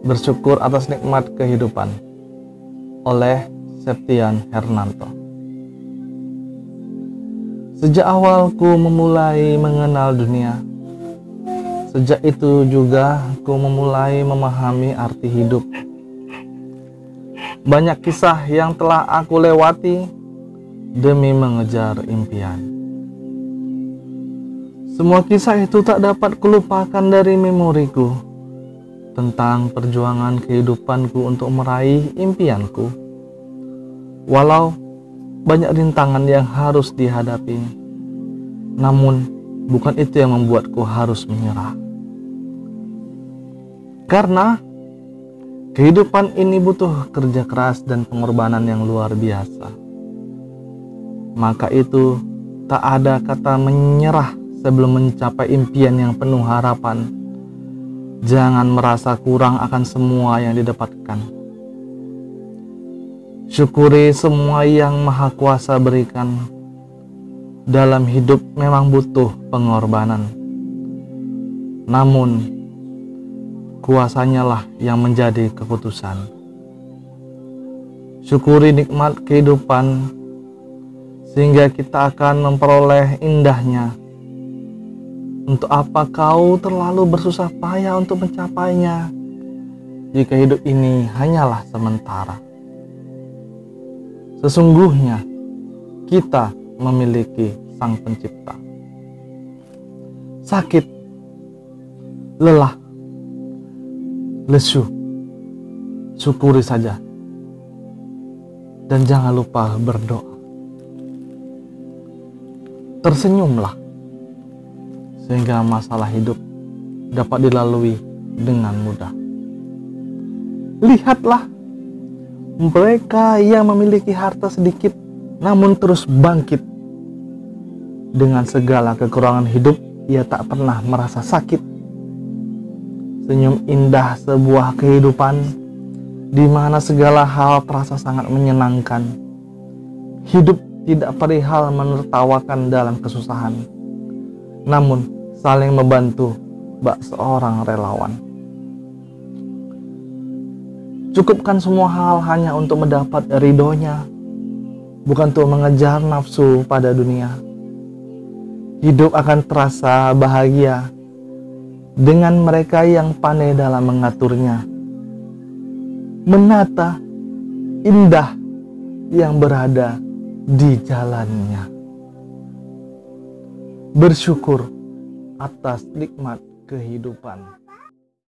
Bersyukur atas nikmat kehidupan oleh Septian Hernanto. Sejak awal ku memulai mengenal dunia, sejak itu juga ku memulai memahami arti hidup. Banyak kisah yang telah aku lewati demi mengejar impian. Semua kisah itu tak dapat kulupakan dari memoriku tentang perjuangan kehidupanku untuk meraih impianku. Walau banyak rintangan yang harus dihadapi, namun bukan itu yang membuatku harus menyerah. Karena kehidupan ini butuh kerja keras dan pengorbanan yang luar biasa. Maka itu tak ada kata menyerah sebelum mencapai impian yang penuh harapan Jangan merasa kurang akan semua yang didapatkan. Syukuri semua yang Maha Kuasa berikan. Dalam hidup memang butuh pengorbanan. Namun, kuasanya lah yang menjadi keputusan. Syukuri nikmat kehidupan sehingga kita akan memperoleh indahnya untuk apa kau terlalu bersusah payah untuk mencapainya? Jika hidup ini hanyalah sementara. Sesungguhnya kita memiliki Sang Pencipta. Sakit, lelah, lesu, syukuri saja. Dan jangan lupa berdoa. Tersenyumlah sehingga masalah hidup dapat dilalui dengan mudah. Lihatlah mereka yang memiliki harta sedikit namun terus bangkit dengan segala kekurangan hidup ia tak pernah merasa sakit. Senyum indah sebuah kehidupan di mana segala hal terasa sangat menyenangkan. Hidup tidak perihal menertawakan dalam kesusahan. Namun saling membantu bak seorang relawan. Cukupkan semua hal hanya untuk mendapat ridhonya, bukan untuk mengejar nafsu pada dunia. Hidup akan terasa bahagia dengan mereka yang pandai dalam mengaturnya. Menata indah yang berada di jalannya. Bersyukur atas nikmat kehidupan.